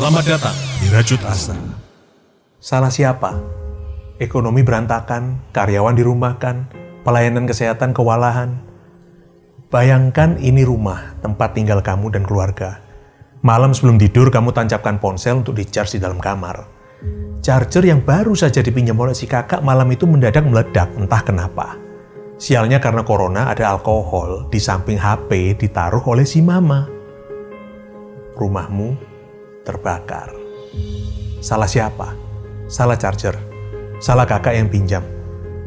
Selamat datang di Rajut Asa. Salah siapa? Ekonomi berantakan, karyawan dirumahkan, pelayanan kesehatan kewalahan. Bayangkan ini rumah, tempat tinggal kamu dan keluarga. Malam sebelum tidur kamu tancapkan ponsel untuk di-charge di dalam kamar. Charger yang baru saja dipinjam oleh si kakak malam itu mendadak meledak, entah kenapa. Sialnya karena corona ada alkohol di samping HP ditaruh oleh si mama. Rumahmu terbakar. Salah siapa? Salah charger. Salah kakak yang pinjam.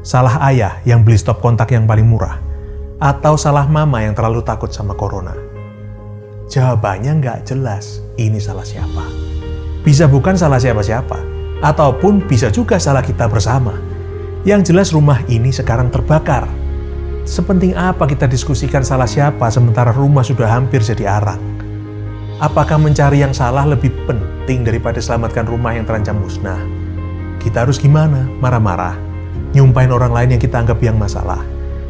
Salah ayah yang beli stop kontak yang paling murah. Atau salah mama yang terlalu takut sama corona. Jawabannya nggak jelas. Ini salah siapa? Bisa bukan salah siapa-siapa. Ataupun bisa juga salah kita bersama. Yang jelas rumah ini sekarang terbakar Sepenting apa kita diskusikan salah siapa sementara rumah sudah hampir jadi arang? Apakah mencari yang salah lebih penting daripada selamatkan rumah yang terancam musnah? Kita harus gimana? Marah-marah? Nyumpain orang lain yang kita anggap yang masalah?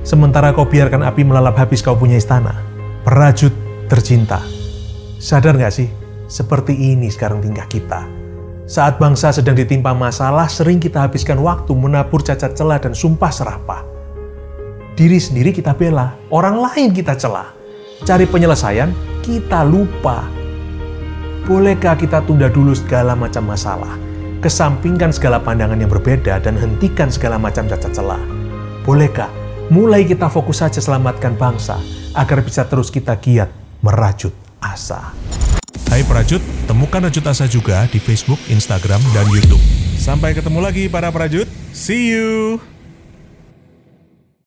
Sementara kau biarkan api melalap habis kau punya istana? Perajut tercinta. Sadar gak sih? Seperti ini sekarang tingkah kita. Saat bangsa sedang ditimpa masalah, sering kita habiskan waktu menabur cacat celah dan sumpah serapah Diri sendiri kita bela, orang lain kita celah. Cari penyelesaian, kita lupa. Bolehkah kita tunda dulu segala macam masalah? Kesampingkan segala pandangan yang berbeda dan hentikan segala macam cacat celah. Bolehkah mulai kita fokus saja selamatkan bangsa agar bisa terus kita giat merajut asa. Hai Prajut, temukan Rajut Asa juga di Facebook, Instagram, dan Youtube. Sampai ketemu lagi para Prajut. See you!